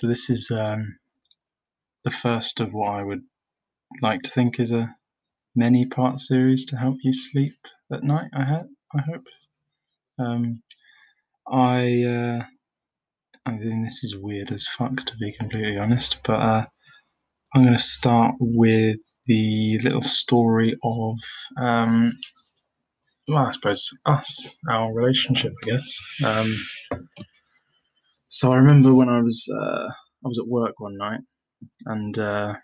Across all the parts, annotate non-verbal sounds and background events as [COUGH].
So this is um, the first of what I would like to think is a many-part series to help you sleep at night. I hope. I hope. Um, I uh, I think this is weird as fuck to be completely honest, but uh, I'm going to start with the little story of um, well, I suppose us, our relationship, I guess. Um, so I remember when I was uh, I was at work one night, and uh,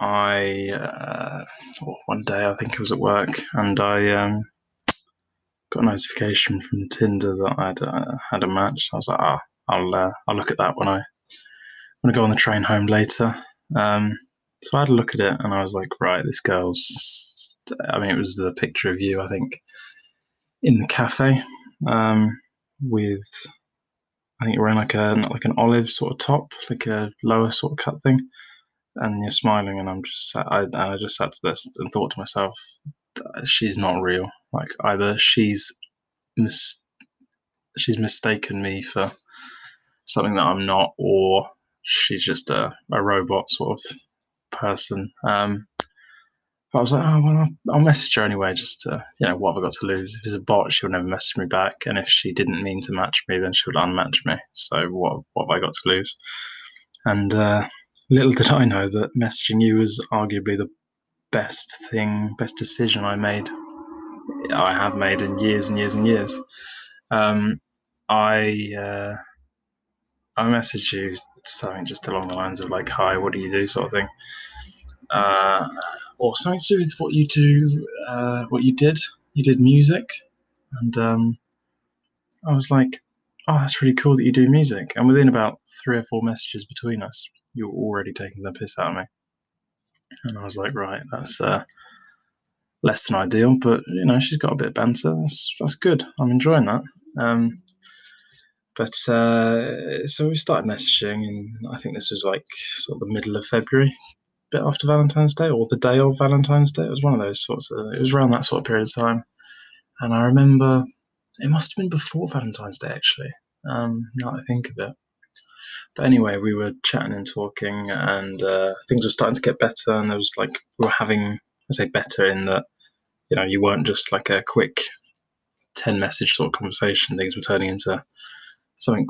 I uh, one day I think I was at work, and I um, got a notification from Tinder that I'd uh, had a match. I was like, ah, I'll uh, I'll look at that when I when I go on the train home later. Um, so I had a look at it, and I was like, right, this girl's. I mean, it was the picture of you, I think, in the cafe um, with I think you're wearing like a like an olive sort of top, like a lower sort of cut thing, and you're smiling. And I'm just sat, I, and I just sat to this and thought to myself, she's not real. Like either she's mis- she's mistaken me for something that I'm not, or she's just a, a robot sort of person. Um, but I was like, oh well, I'll, message her anyway, just to you know what have I got to lose? If it's a bot, she'll never message me back, and if she didn't mean to match me, then she would unmatch me. So what what have I got to lose? And uh, little did I know that messaging you was arguably the best thing, best decision I made. I have made in years and years and years. Um, I uh, I messaged you something just along the lines of like, "Hi, what do you do?" sort of thing. Uh, or something to do with what you do, uh, what you did. You did music, and um, I was like, "Oh, that's really cool that you do music." And within about three or four messages between us, you were already taking the piss out of me, and I was like, "Right, that's uh, less than ideal, but you know, she's got a bit of banter. That's that's good. I'm enjoying that." Um, but uh, so we started messaging, and I think this was like sort of the middle of February, bit after Valentine's Day or the day of Valentine's Day. It was one of those sorts of. It was around that sort of period of time, and I remember it must have been before Valentine's Day actually. Um, now that I think of it. But anyway, we were chatting and talking, and uh, things were starting to get better. And there was like we were having, I say, better in that you know you weren't just like a quick ten message sort of conversation. Things were turning into something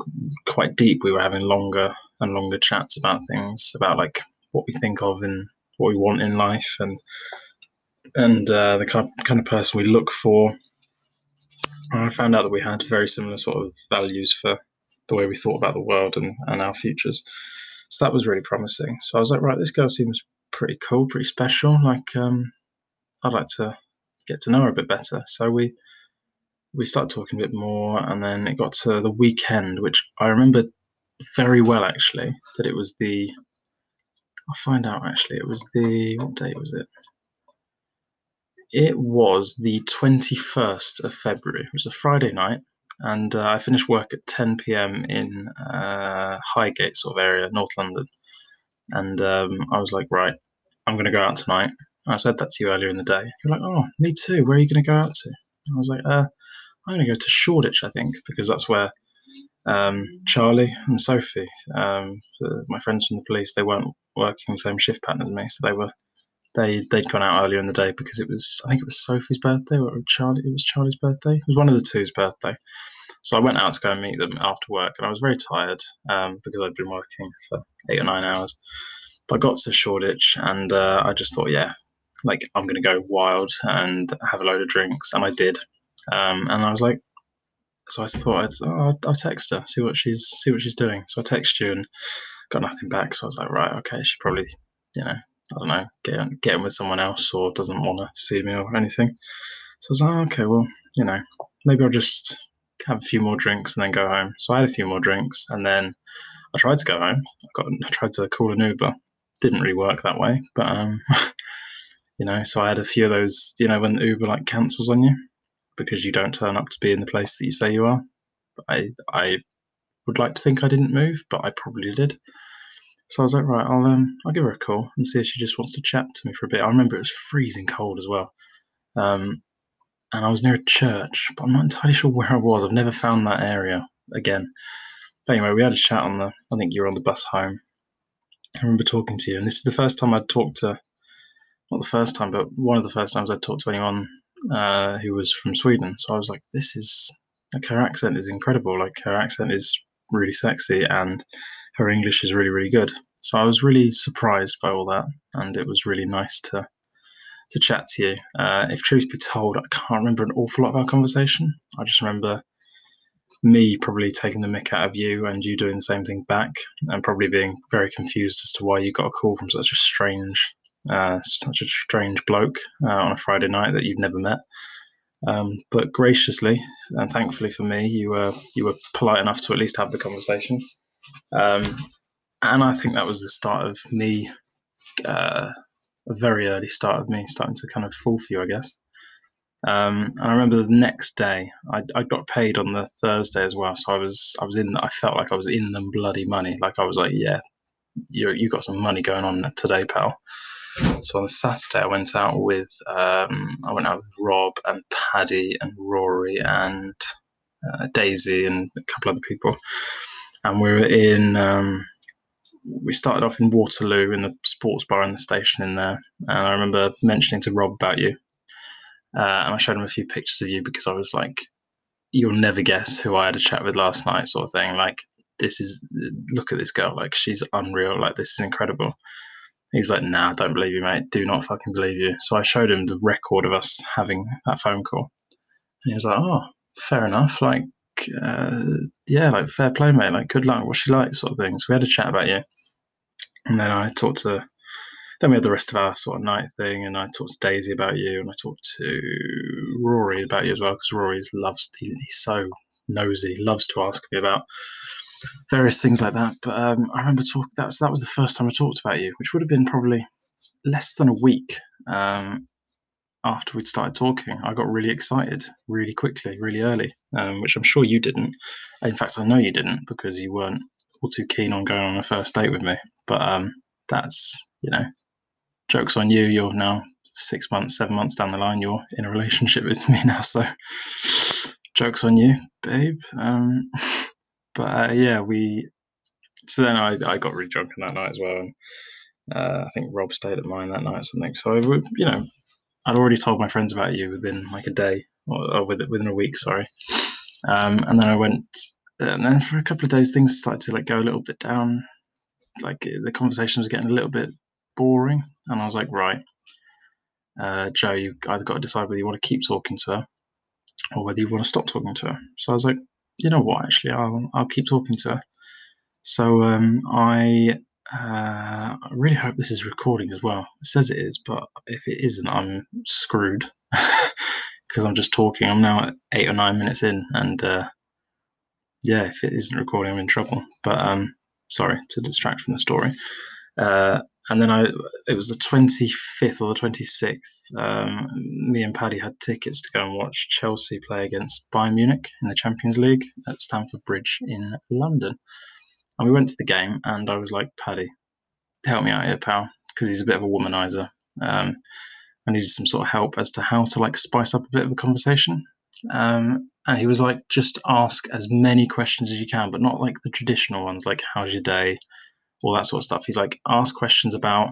quite deep. We were having longer and longer chats about things, about like what we think of and what we want in life, and and uh, the kind kind of person we look for. And I found out that we had very similar sort of values for the way we thought about the world and, and our futures. So that was really promising. So I was like, right, this girl seems pretty cool, pretty special. Like, um, I'd like to get to know her a bit better. So we we started talking a bit more, and then it got to the weekend, which I remember very well actually. That it was the I'll find out actually. It was the what day was it? It was the twenty first of February. It was a Friday night, and uh, I finished work at ten p.m. in uh, Highgate sort of area, North London. And um, I was like, right, I'm going to go out tonight. I said that to you earlier in the day. You're like, oh, me too. Where are you going to go out to? I was like, uh, I'm going to go to Shoreditch, I think, because that's where um, Charlie and Sophie, um, my friends from the police, they weren't working the same shift pattern as me, so they were they they'd gone out earlier in the day because it was I think it was Sophie's birthday or Charlie it was Charlie's birthday. It was one of the two's birthday. So I went out to go and meet them after work, and I was very tired um, because I'd been working for eight or nine hours. But I got to Shoreditch, and uh, I just thought, yeah, like I'm going to go wild and have a load of drinks, and I did. Um, and I was like, so I thought I'd, oh, I'll text her, see what she's see what she's doing. So I texted you and got nothing back. So I was like, right, okay, she probably, you know, I don't know, get get in with someone else or doesn't want to see me or anything. So I was like, oh, okay, well, you know, maybe I'll just have a few more drinks and then go home. So I had a few more drinks and then I tried to go home. I got I tried to call an Uber. Didn't really work that way, but um, [LAUGHS] you know, so I had a few of those. You know, when Uber like cancels on you because you don't turn up to be in the place that you say you are. I I would like to think I didn't move, but I probably did. So I was like, right, I'll um, I'll give her a call and see if she just wants to chat to me for a bit. I remember it was freezing cold as well, um, and I was near a church, but I'm not entirely sure where I was. I've never found that area again. but anyway, we had a chat on the. I think you were on the bus home. I remember talking to you, and this is the first time I'd talked to. Not the first time, but one of the first times I'd talked to anyone uh, who was from Sweden. So I was like, "This is like her accent is incredible. Like her accent is really sexy, and her English is really, really good." So I was really surprised by all that, and it was really nice to to chat to you. Uh, if truth be told, I can't remember an awful lot of our conversation. I just remember me probably taking the mick out of you and you doing the same thing back, and probably being very confused as to why you got a call from such a strange, uh, such a strange bloke uh, on a Friday night that you've never met. Um, but graciously and thankfully for me, you were you were polite enough to at least have the conversation. Um, and I think that was the start of me, uh, a very early start of me starting to kind of fall for you, I guess. Um, and I remember the next day, I, I got paid on the Thursday as well, so I was I was in. I felt like I was in them bloody money. Like I was like, yeah, you you got some money going on today, pal. So on Saturday, I went out with um, I went out with Rob and Paddy and Rory and uh, Daisy and a couple of other people, and we were in. Um, we started off in Waterloo in the sports bar in the station in there, and I remember mentioning to Rob about you, uh, and I showed him a few pictures of you because I was like, "You'll never guess who I had a chat with last night," sort of thing. Like, this is look at this girl, like she's unreal, like this is incredible. He was like, "Nah, don't believe you, mate. Do not fucking believe you." So I showed him the record of us having that phone call, and he was like, "Oh, fair enough. Like, uh, yeah, like fair play, mate. Like, good luck. What's she like?" Sort of things. So we had a chat about you, and then I talked to. Then we had the rest of our sort of night thing, and I talked to Daisy about you, and I talked to Rory about you as well, because Rory loves he, he's so nosy, loves to ask me about various things like that. But um, I remember talking. That was that was the first time I talked about you, which would have been probably less than a week um, after we'd started talking. I got really excited, really quickly, really early, um, which I'm sure you didn't. In fact, I know you didn't because you weren't all too keen on going on a first date with me. But um, that's you know, jokes on you. You're now six months, seven months down the line. You're in a relationship [LAUGHS] with me now, so jokes on you, babe. [LAUGHS] But uh, yeah, we. So then I, I got really drunk on that night as well, and uh, I think Rob stayed at mine that night or something. So I you know, I'd already told my friends about you within like a day or, or within a week, sorry. Um, and then I went, and then for a couple of days things started to like go a little bit down. Like the conversation was getting a little bit boring, and I was like, right, uh, Joe, you either got to decide whether you want to keep talking to her or whether you want to stop talking to her. So I was like, you know what? Actually, I'll I'll keep talking to her. So um, I uh, I really hope this is recording as well. It says it is, but if it isn't, I'm screwed [LAUGHS] because I'm just talking. I'm now at eight or nine minutes in, and uh, yeah, if it isn't recording, I'm in trouble. But um, sorry to distract from the story. Uh, and then I, it was the 25th or the 26th. Um, me and Paddy had tickets to go and watch Chelsea play against Bayern Munich in the Champions League at Stamford Bridge in London. And we went to the game, and I was like, Paddy, help me out here, pal, because he's a bit of a womanizer. Um, I needed some sort of help as to how to like spice up a bit of a conversation. Um, and he was like, just ask as many questions as you can, but not like the traditional ones, like how's your day, all that sort of stuff. He's like, ask questions about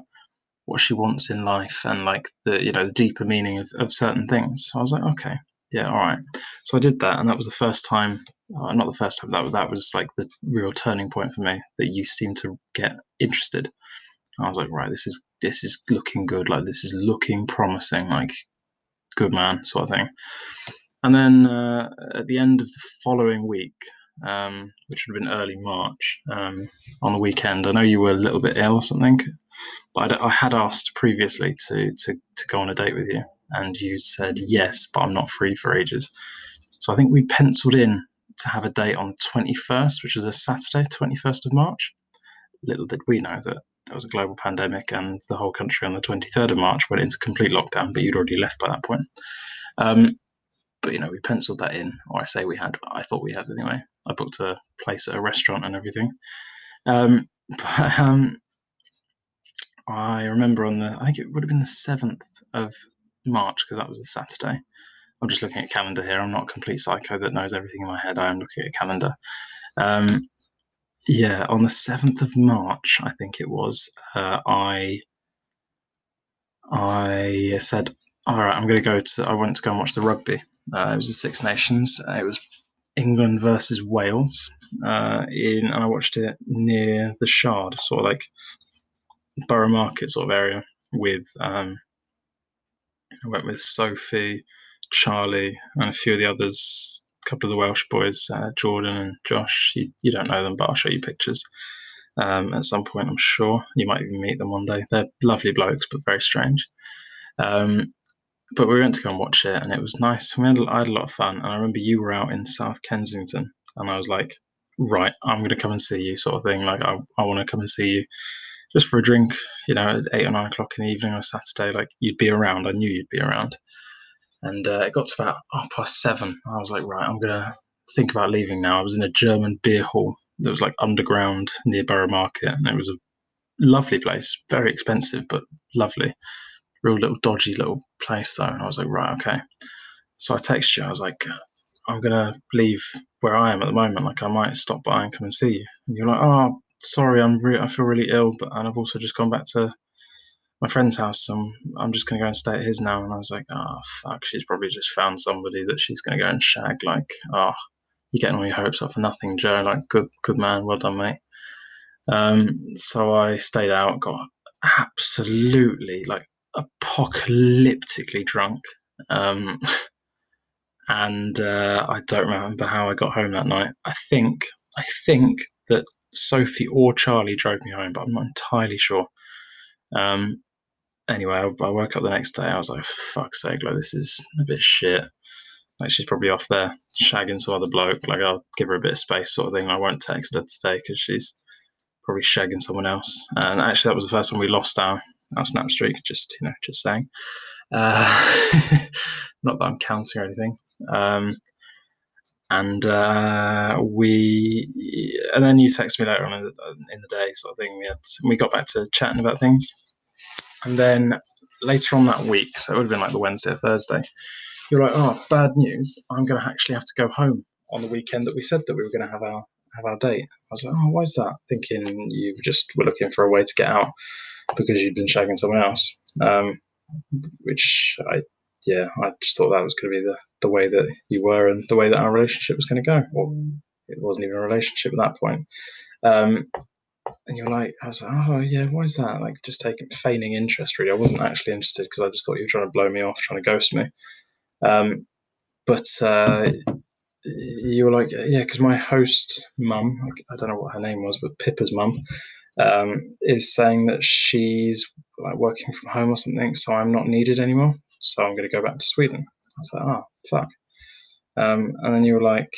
what she wants in life and like the you know the deeper meaning of, of certain things. So I was like, okay, yeah, all right. So I did that, and that was the first time. Uh, not the first time. That that was like the real turning point for me. That you seemed to get interested. I was like, right, this is this is looking good. Like this is looking promising. Like good man, sort of thing. And then uh, at the end of the following week, um, which would have been early March, um, on the weekend. I know you were a little bit ill or something, but I, I, had asked previously to, to, to go on a date with you, and you said yes, but I'm not free for ages. So I think we penciled in to have a date on the 21st, which is a Saturday, 21st of March. Little did we know that there was a global pandemic and the whole country on the 23rd of March went into complete lockdown, but you'd already left by that point. Um, but you know, we penciled that in, or I say we had. I thought we had anyway. I booked a place at a restaurant and everything. Um, [LAUGHS] but um, I remember on the, I think it would have been the seventh of March because that was a Saturday. I'm just looking at calendar here. I'm not a complete psycho that knows everything in my head. I am looking at calendar. Um, yeah, on the seventh of March, I think it was. Uh, I I said, "All right, I'm going to go to." I went to go and watch the rugby. Uh, it was the Six Nations. It was England versus Wales. Uh, in and I watched it near the Shard, sort of like Borough Market sort of area. With um, I went with Sophie, Charlie, and a few of the others. A couple of the Welsh boys, uh, Jordan and Josh. You, you don't know them, but I'll show you pictures um, at some point. I'm sure you might even meet them one day. They're lovely blokes, but very strange. Um, but we went to go and watch it, and it was nice. We had, I had a lot of fun, and I remember you were out in South Kensington, and I was like, "Right, I'm going to come and see you," sort of thing. Like, I, I want to come and see you just for a drink, you know, at eight or nine o'clock in the evening on a Saturday. Like, you'd be around. I knew you'd be around. And uh, it got to about half past seven. I was like, right, I'm going to think about leaving now. I was in a German beer hall that was like underground near Borough Market, and it was a lovely place, very expensive, but lovely real little dodgy little place though. And I was like, right, okay. So I texted you. I was like, I'm gonna leave where I am at the moment. Like I might stop by and come and see you. And you're like, oh, sorry, I'm re- I feel really ill, but and I've also just gone back to my friend's house. So I'm, I'm just gonna go and stay at his now. And I was like, oh fuck, she's probably just found somebody that she's gonna go and shag. Like, oh, you're getting all your hopes up for nothing, Joe. Like, good, good man, well done, mate. Um, so I stayed out, got absolutely like apocalyptically drunk. Um, and uh, I don't remember how I got home that night. I think I think that Sophie or Charlie drove me home, but I'm not entirely sure. Um, anyway, I, I, woke up the next day. I was like, "Fuck sake! Like this is a bit shit." Like she's probably off there shagging some other bloke. Like I'll give her a bit of space, sort of thing. I won't text her today because she's probably shagging someone else. And actually, that was the first time we lost our our snap streak. Just you know, just saying. Uh, [LAUGHS] not that I'm counting or anything. Um, and uh, we, and then you texted me later on in the, in the, day, sort of thing. We had, we got back to chatting about things, and then later on that week, so it would have been like the Wednesday or Thursday. You're like, oh, bad news! I'm going to actually have to go home on the weekend that we said that we were going to have our have our date. I was like, oh, why is that? Thinking you just were looking for a way to get out because you'd been shagging someone else. Um, which I, yeah, I just thought that was going to be the, the way that you were and the way that our relationship was going to go. Well, it wasn't even a relationship at that point. Um, and you're like, I was like, oh yeah, why is that? Like just taking feigning interest. Really, I wasn't actually interested because I just thought you were trying to blow me off, trying to ghost me. Um, but uh, you were like, yeah, because my host mum, I don't know what her name was, but Pippa's mum, um, is saying that she's like working from home or something, so I'm not needed anymore. So I'm going to go back to Sweden. I was like, oh, fuck. Um, and then you were like,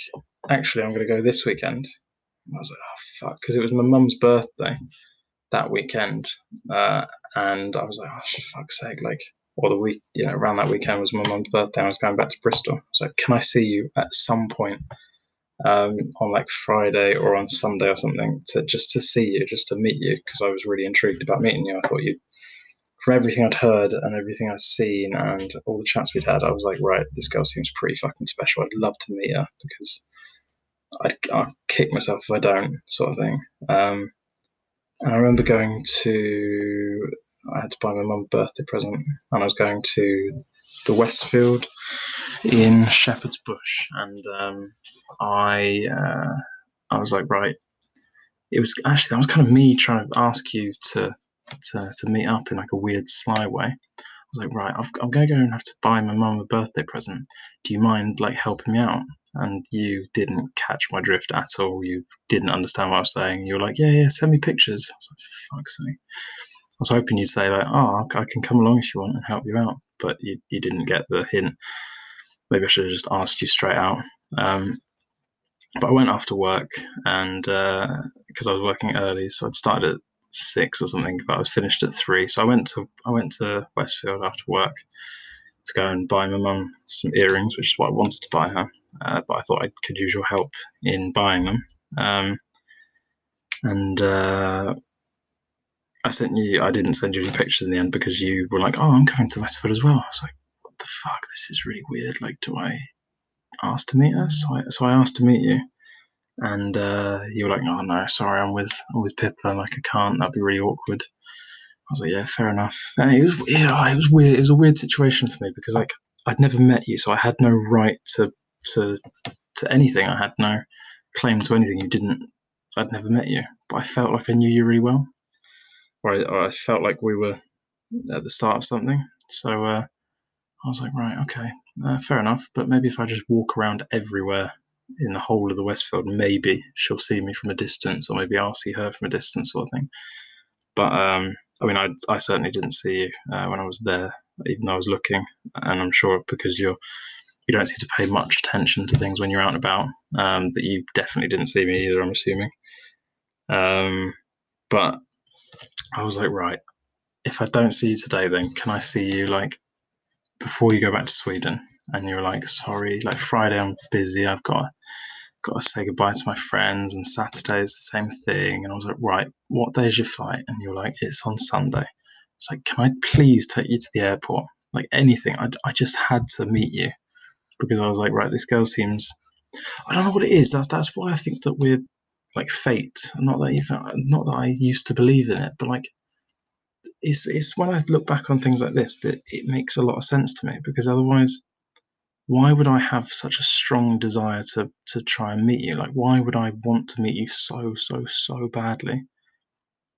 actually, I'm going to go this weekend. I was like, oh, fuck, because it was my mum's birthday that weekend. Uh, and I was like, oh, fuck's sake, like, or the week, you know, around that weekend was my mum's birthday. I was going back to Bristol. So can I see you at some point um, on like Friday or on Sunday or something to just to see you, just to meet you, because I was really intrigued about meeting you. I thought you, from everything I'd heard and everything I'd seen and all the chats we'd had, I was like, right, this girl seems pretty fucking special. I'd love to meet her because I'd, I'd kick myself if I don't, sort of thing. Um, and I remember going to, I had to buy my mum a birthday present, and I was going to the Westfield in Shepherd's Bush, and um, I uh, I was like, right. It was actually that was kind of me trying to ask you to to, to meet up in like a weird sly way. I was like, right, i am going to go and have to buy my mum a birthday present. Do you mind like helping me out? And you didn't catch my drift at all. You didn't understand what I was saying. You were like, yeah, yeah, send me pictures. I was like, fuck's sake. I was hoping you'd say like, oh, I can come along if you want and help you out, but you, you didn't get the hint. Maybe I should have just asked you straight out. Um, but I went after work, and because uh, I was working early, so I'd started at six or something, but I was finished at three. So I went to I went to Westfield after work to go and buy my mum some earrings, which is what I wanted to buy her. Uh, but I thought I could use your help in buying them. Um, and uh, I sent you. I didn't send you any pictures in the end because you were like, "Oh, I'm coming to Westfield as well." I was like, "What the fuck? This is really weird. Like, do I ask to meet her?" So I, so I asked to meet you. and uh, you were like, "Oh no, sorry, I'm with I'm with Pippa. Like I can't. That'd be really awkward." I was like, "Yeah, fair enough." And it was yeah, it was weird. It was a weird situation for me because like I'd never met you, so I had no right to to to anything. I had no claim to anything. You didn't. I'd never met you, but I felt like I knew you really well, or I, or I felt like we were at the start of something. So uh, I was like, right, okay, uh, fair enough. But maybe if I just walk around everywhere in the whole of the Westfield, maybe she'll see me from a distance, or maybe I'll see her from a distance, sort of thing. But um, I mean, I, I certainly didn't see you uh, when I was there, even though I was looking, and I'm sure because you're you don't seem to pay much attention to things when you're out and about. Um, that you definitely didn't see me either. I'm assuming. Um, but I was like, right, if I don't see you today, then can I see you like before you go back to Sweden? And you're like, sorry, like Friday I'm busy. I've got got to say goodbye to my friends, and Saturday is the same thing. And I was like, right, what day is your flight? And you're like, it's on Sunday. It's like, can I please take you to the airport? Like anything. I, I just had to meet you because I was like, right, this girl seems. I don't know what it is. That's that's why I think that we're like fate. Not that even not that I used to believe in it, but like it's it's when I look back on things like this that it makes a lot of sense to me because otherwise why would I have such a strong desire to to try and meet you? Like why would I want to meet you so so so badly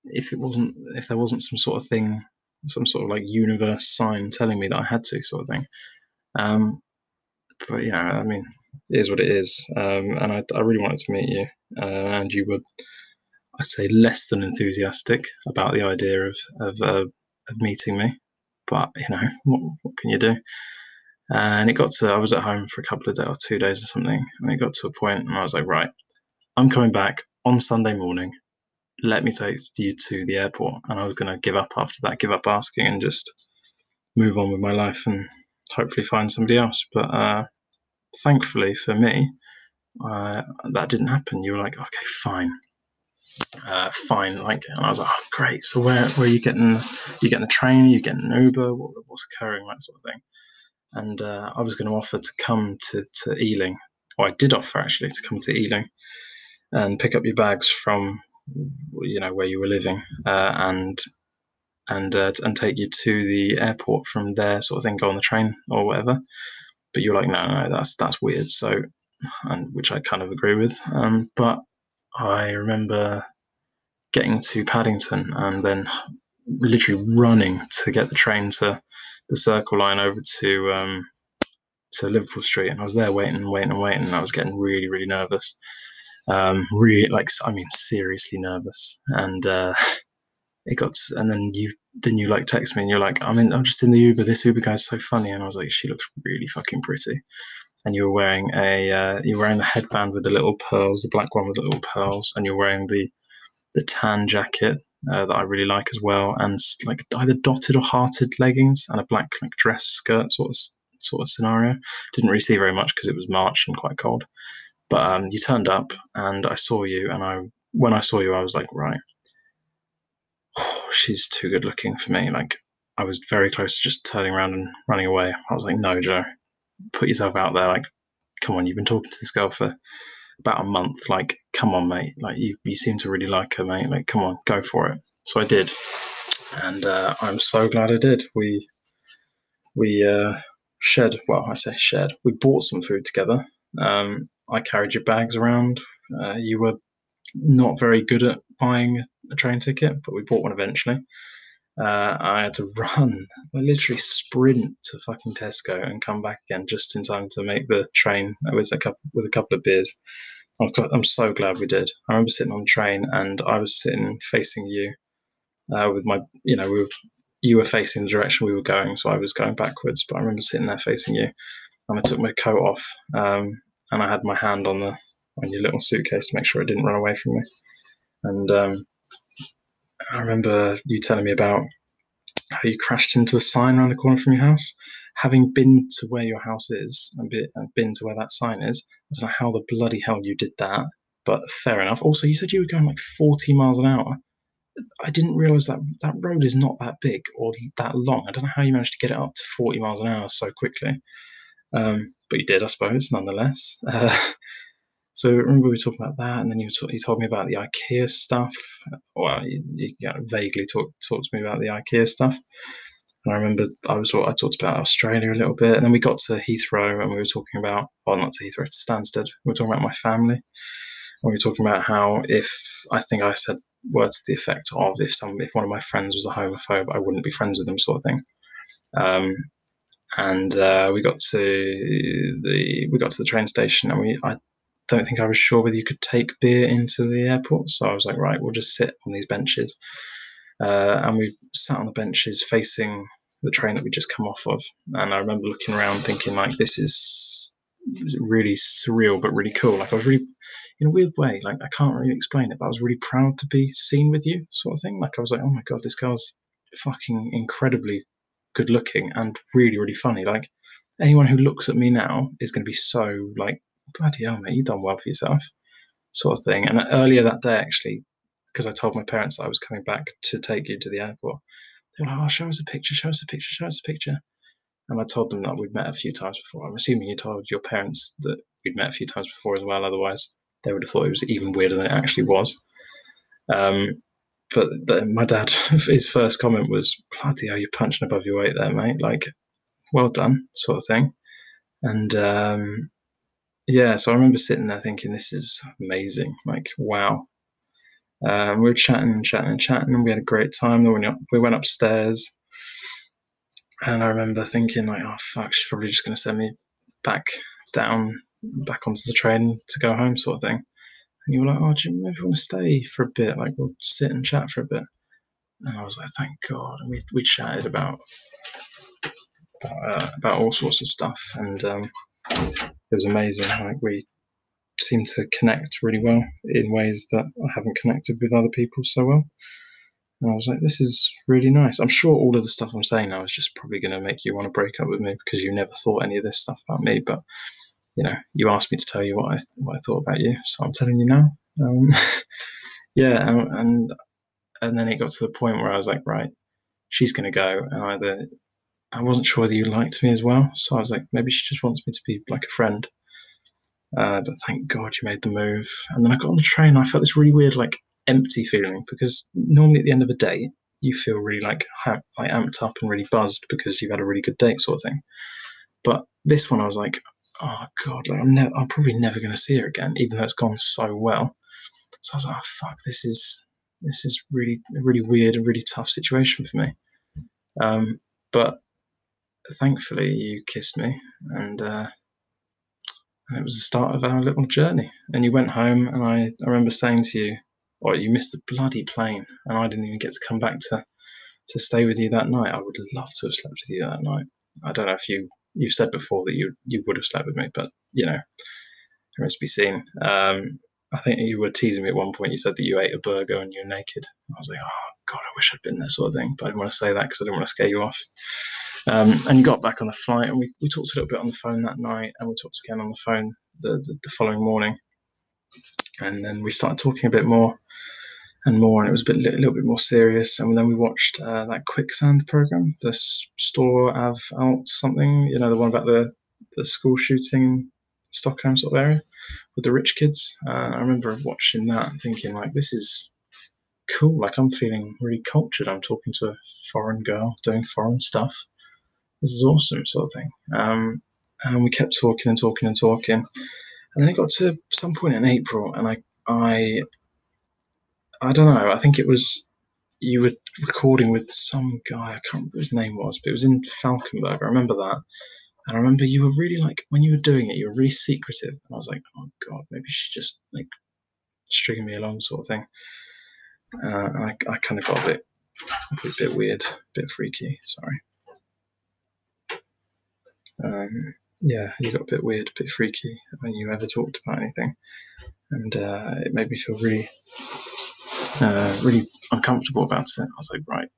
if it wasn't if there wasn't some sort of thing some sort of like universe sign telling me that I had to sort of thing. Um, but know, I mean, it is what it is. Um, and I, I really wanted to meet you, uh, and you were, I'd say, less than enthusiastic about the idea of of, uh, of meeting me. But you know, what, what can you do? And it got to, I was at home for a couple of days or two days or something, and it got to a point, and I was like, right, I'm coming back on Sunday morning. Let me take you to the airport. And I was going to give up after that, give up asking, and just move on with my life and hopefully find somebody else. But uh, thankfully for me, uh, that didn't happen. You were like, okay, fine, uh, fine. Like, and I was like, oh, great. So where, where are you getting? You getting the train? Are you getting an Uber? What, what's occurring? That sort of thing. And uh, I was going to offer to come to to Ealing, or I did offer actually to come to Ealing and pick up your bags from you know where you were living uh, and and uh, and take you to the airport from there, sort of thing. Go on the train or whatever. But you're like, no, no, that's that's weird. So, and which I kind of agree with. Um, but I remember getting to Paddington and then literally running to get the train to the Circle Line over to um, to Liverpool Street, and I was there waiting and waiting and waiting, and I was getting really, really nervous. Um, really, like I mean, seriously nervous, and uh, it got, and then you then you like text me, and you're like, I'm in, I'm just in the Uber. This Uber guy's so funny, and I was like, she looks really fucking pretty. And you were wearing a, uh, you're wearing the headband with the little pearls, the black one with the little pearls, and you're wearing the the tan jacket uh, that I really like as well, and like either dotted or hearted leggings and a black like dress skirt sort of sort of scenario. Didn't really see very much because it was March and quite cold. But um, you turned up and I saw you, and I when I saw you, I was like, right, oh, [SIGHS] she's too good looking for me. Like I was very close to just turning around and running away. I was like, no, Joe, put yourself out there. Like, come on, you've been talking to this girl for about a month. Like, come on, mate. Like, you, you seem to really like her, mate. Like, come on, go for it. So I did, and uh, I'm so glad I did. We we uh, shared. Well, I say shared. We bought some food together. Um, I carried your bags around. Uh, you were not very good at buying a train ticket, but we bought one eventually. Uh, I had to [LAUGHS] run, I literally sprint to fucking Tesco and come back again just in time to make the train with a couple with a couple of beers. I'm so glad we did. I remember sitting on the train and I was sitting facing you uh, with my, you know, we were, you were facing the direction we were going, so I was going backwards. But I remember sitting there facing you, and I took my coat off, um, and I had my hand on the on your little suitcase to make sure it didn't run away from me. And um, I remember you telling me about how you crashed into a sign around the corner from your house. Having been to where your house is and been to where that sign is, I don't know how the bloody hell you did that, but fair enough. Also, you said you were going like 40 miles an hour. I didn't realize that that road is not that big or that long. I don't know how you managed to get it up to 40 miles an hour so quickly. Um, but you did, I suppose, nonetheless. Uh, [LAUGHS] so remember we were talking about that, and then you talk, he told me about the IKEA stuff. Well, you know, vaguely talked talked to me about the IKEA stuff. And I remember I was I talked about Australia a little bit, and then we got to Heathrow, and we were talking about well, not to Heathrow, to Stansted. We were talking about my family, and we were talking about how if I think I said words to the effect of if some if one of my friends was a homophobe, I wouldn't be friends with them, sort of thing. Um, and uh, we got to the we got to the train station, and we I don't think I was sure whether you could take beer into the airport. So I was like, right, we'll just sit on these benches. Uh, and we sat on the benches facing the train that we just come off of. And I remember looking around thinking, like, this is really surreal, but really cool. Like, I was really, in a weird way, like, I can't really explain it, but I was really proud to be seen with you, sort of thing. Like, I was like, oh my God, this girl's fucking incredibly good looking and really, really funny. Like, anyone who looks at me now is going to be so, like, bloody hell, mate, you've done well for yourself, sort of thing. And earlier that day, actually, because I told my parents I was coming back to take you to the airport, they were like, "Oh, show us a picture, show us a picture, show us a picture." And I told them that we'd met a few times before. I'm assuming you told your parents that we'd met a few times before as well. Otherwise, they would have thought it was even weirder than it actually was. Um, but the, my dad, [LAUGHS] his first comment was, "Bloody hell, you're punching above your weight there, mate! Like, well done, sort of thing." And um, yeah, so I remember sitting there thinking, this is amazing. Like, wow. Um, we were chatting and chatting and chatting, and we had a great time. Then we, we went upstairs, and I remember thinking, like, oh fuck, she's probably just going to send me back down, back onto the train to go home, sort of thing. And you were like, oh, do you maybe want to stay for a bit? Like, we'll sit and chat for a bit. And I was like, thank God. And we we chatted about about, uh, about all sorts of stuff, and um, it was amazing. Like we seemed to connect really well in ways that I haven't connected with other people so well. And I was like, this is really nice. I'm sure all of the stuff I'm saying now is just probably going to make you want to break up with me because you never thought any of this stuff about me. But you know, you asked me to tell you what I what I thought about you, so I'm telling you now. Um, [LAUGHS] yeah, and, and and then it got to the point where I was like, right, she's going to go, and either I wasn't sure whether you liked me as well, so I was like, maybe she just wants me to be like a friend. Uh, but thank God you made the move. And then I got on the train. And I felt this really weird, like empty feeling because normally at the end of a day you feel really like like amped up and really buzzed because you've had a really good date, sort of thing. But this one, I was like, oh God, like I'm I'm probably never going to see her again, even though it's gone so well. So I was like, oh fuck, this is this is really really weird and really tough situation for me. Um, but thankfully you kissed me and uh, it was the start of our little journey. And you went home and I, I remember saying to you oh you missed the bloody plane and I didn't even get to come back to to stay with you that night. I would love to have slept with you that night. I don't know if you you've said before that you you would have slept with me but you know it must be seen. Um, I think you were teasing me at one point. You said that you ate a burger and you're naked. I was like, oh god, I wish I'd been there, sort of thing. But I didn't want to say that because I didn't want to scare you off. Um, and you got back on the flight, and we, we talked a little bit on the phone that night, and we talked again on the phone the, the, the following morning. And then we started talking a bit more and more, and it was a, bit, a little bit more serious. And then we watched uh, that quicksand program, the store of out something, you know, the one about the the school shooting in Stockholm sort of area with the rich kids. Uh, I remember watching that and thinking like, this is cool. Like I'm feeling really cultured. I'm talking to a foreign girl doing foreign stuff this is awesome, sort of thing. Um, and we kept talking and talking and talking, and then it got to some point in April, and I, I, I don't know. I think it was you were recording with some guy. I can't remember his name was, but it was in Falkenberg. I remember that. And I remember you were really like when you were doing it, you were really secretive. And I was like, oh god, maybe she's just like stringing me along, sort of thing. Uh, I, I kind of got a bit, a bit weird, a bit freaky. Sorry um, yeah, you got a bit weird, a bit freaky when you ever talked about anything, and uh, it made me feel really, uh, really uncomfortable about it. I was like, right,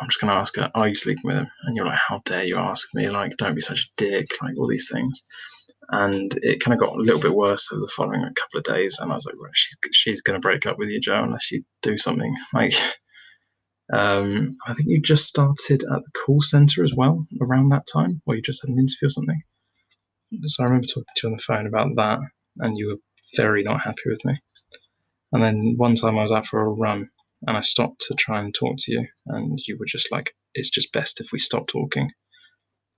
I'm just going to ask her, are you sleeping with him? And you're like, how dare you ask me? Like, don't be such a dick. Like all these things, and it kind of got a little bit worse over the following couple of days. And I was like, well, she's she's going to break up with you, Joe, unless you do something. [LAUGHS] Like um, I think you just started at the call center as well around that time, or you just had an interview or something. So I remember talking to you on the phone about that, and you were very not happy with me. And then one time I was out for a run and I stopped to try and talk to you, and you were just like, "It's just best if we stop talking."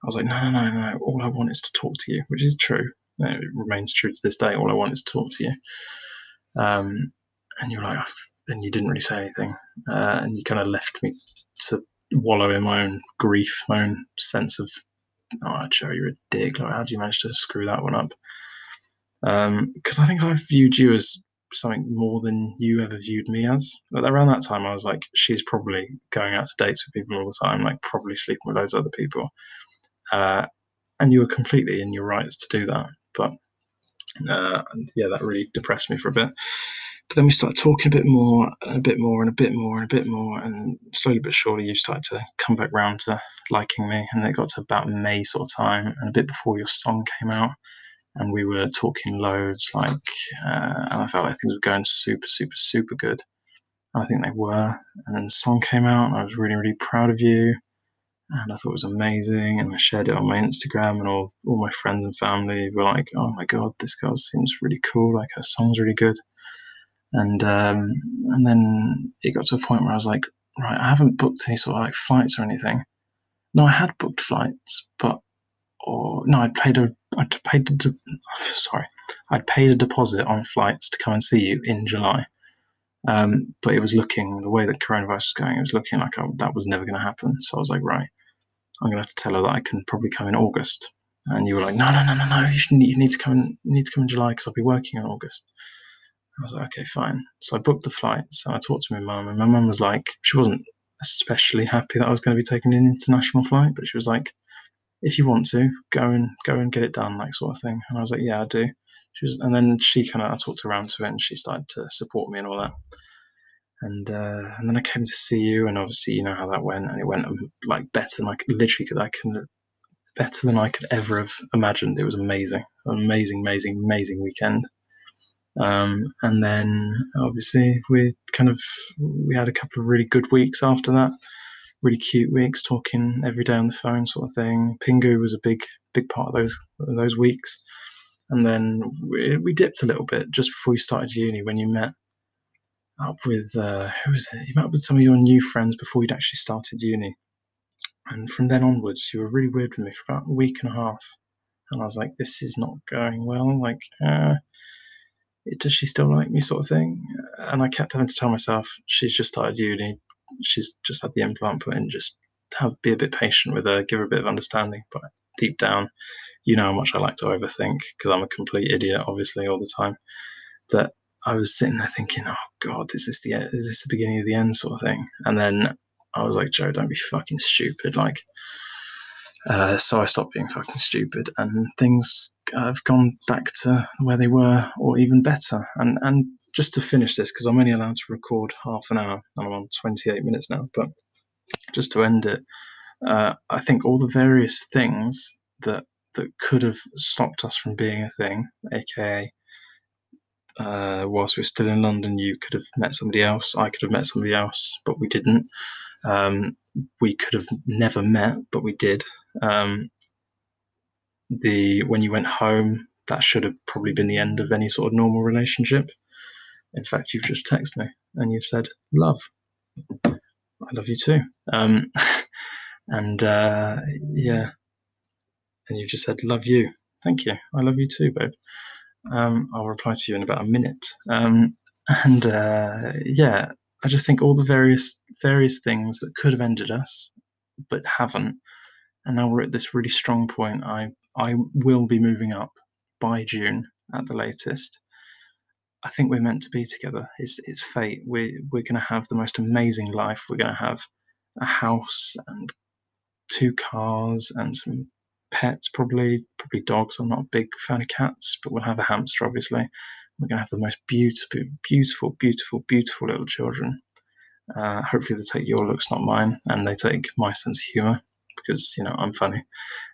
I was like, "No, no, no, no! All I want is to talk to you," which is true. It remains true to this day. All I want is to talk to you. Um, and you're like, and you didn't really say anything, uh, and you kind of left me to wallow in my own grief, my own sense of, oh, Joe, you're a dick. Like, how do you manage to screw that one up? Because um, I think I viewed you as something more than you ever viewed me as. But around that time, I was like, she's probably going out to dates with people all the time, like probably sleeping with loads of other people. Uh, and you were completely in your rights to do that. But uh, yeah, that really depressed me for a bit. But then we started talking a bit more, and a bit more, and a bit more, and a bit more, and slowly but surely you started to come back round to liking me. And it got to about May sort of time, and a bit before your song came out and we were talking loads, like, uh, and I felt like things were going super, super, super good. And I think they were. And then the song came out, and I was really, really proud of you. And I thought it was amazing. And I shared it on my Instagram, and all, all my friends and family were like, oh my God, this girl seems really cool. Like, her song's really good. And, um, and then it got to a point where I was like, right, I haven't booked any sort of like flights or anything. No, I had booked flights, but or no, I'd paid a I'd paid a de- sorry, I'd paid a deposit on flights to come and see you in July. Um, but it was looking the way that coronavirus was going, it was looking like I, that was never going to happen. So I was like, right, I'm going to have to tell her that I can probably come in August. And you were like, no, no, no, no, no, you, should, you need to come in, you need to come in July because I'll be working in August. I was like, okay, fine. So I booked the flights and I talked to my mum, and my mum was like, she wasn't especially happy that I was going to be taking an international flight, but she was like, if you want to go and go and get it done, like sort of thing. And I was like, yeah, I do. She was, and then she kind of I talked around to it, and she started to support me and all that. And uh, and then I came to see you, and obviously you know how that went, and it went um, like better than I could, literally could I can better than I could ever have imagined. It was amazing, amazing, amazing, amazing weekend. Um, and then obviously we kind of we had a couple of really good weeks after that really cute weeks, talking every day on the phone, sort of thing. Pingu was a big, big part of those those weeks, and then we, we dipped a little bit just before you started uni when you met up with uh, who was it? You met up with some of your new friends before you'd actually started uni, and from then onwards, you were really weird with me for about a week and a half, and I was like, this is not going well. Like, uh, does she still like me, sort of thing? And I kept having to tell myself she's just started uni she's just had the implant put in. Just have be a bit patient with her, give her a bit of understanding. But deep down, you know how much I like to overthink because I'm a complete idiot, obviously, all the time. That I was sitting there thinking, oh God, is this the is this the beginning of the end sort of thing? And then I was like, Joe, don't be fucking stupid. Like, uh, so I stopped being fucking stupid, and things have gone back to where they were, or even better. And and just to finish this, because I'm only allowed to record half an hour, and I'm on 28 minutes now, but just to end it, uh, I think all the various things that that could have stopped us from being a thing, aka uh, whilst we are still in London, you could have met somebody else. I could have met somebody else, but we didn't. Um, we could have never met, but we did. Um, the when you went home, that should have probably been the end of any sort of normal relationship. In fact, you've just texted me and you've said love. I love you too. Um, [LAUGHS] and uh, yeah, and you've just said love you. Thank you. I love you too, babe. Um, I'll reply to you in about a minute. Um, [LAUGHS] and uh, yeah, I just think all the various various things that could have ended us, but haven't, and now we're at this really strong point. I I will be moving up by June at the latest, I think we're meant to be together. It's, it's fate. We're, we're going to have the most amazing life. We're going to have a house and two cars and some pets, probably, probably dogs. I'm not a big fan of cats, but we'll have a hamster, obviously. We're going to have the most beautiful, beautiful, beautiful, beautiful little children. Uh, hopefully, they take your looks, not mine, and they take my sense of humor because, you know, I'm funny.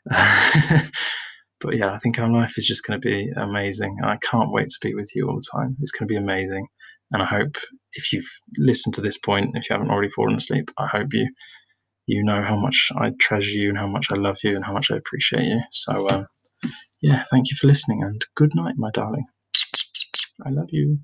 [LAUGHS] But yeah, I think our life is just going to be amazing. I can't wait to be with you all the time. It's going to be amazing. And I hope if you've listened to this point, if you haven't already fallen asleep, I hope you you know how much I treasure you and how much I love you and how much I appreciate you. So, um, yeah, thank you for listening and good night, my darling. I love you.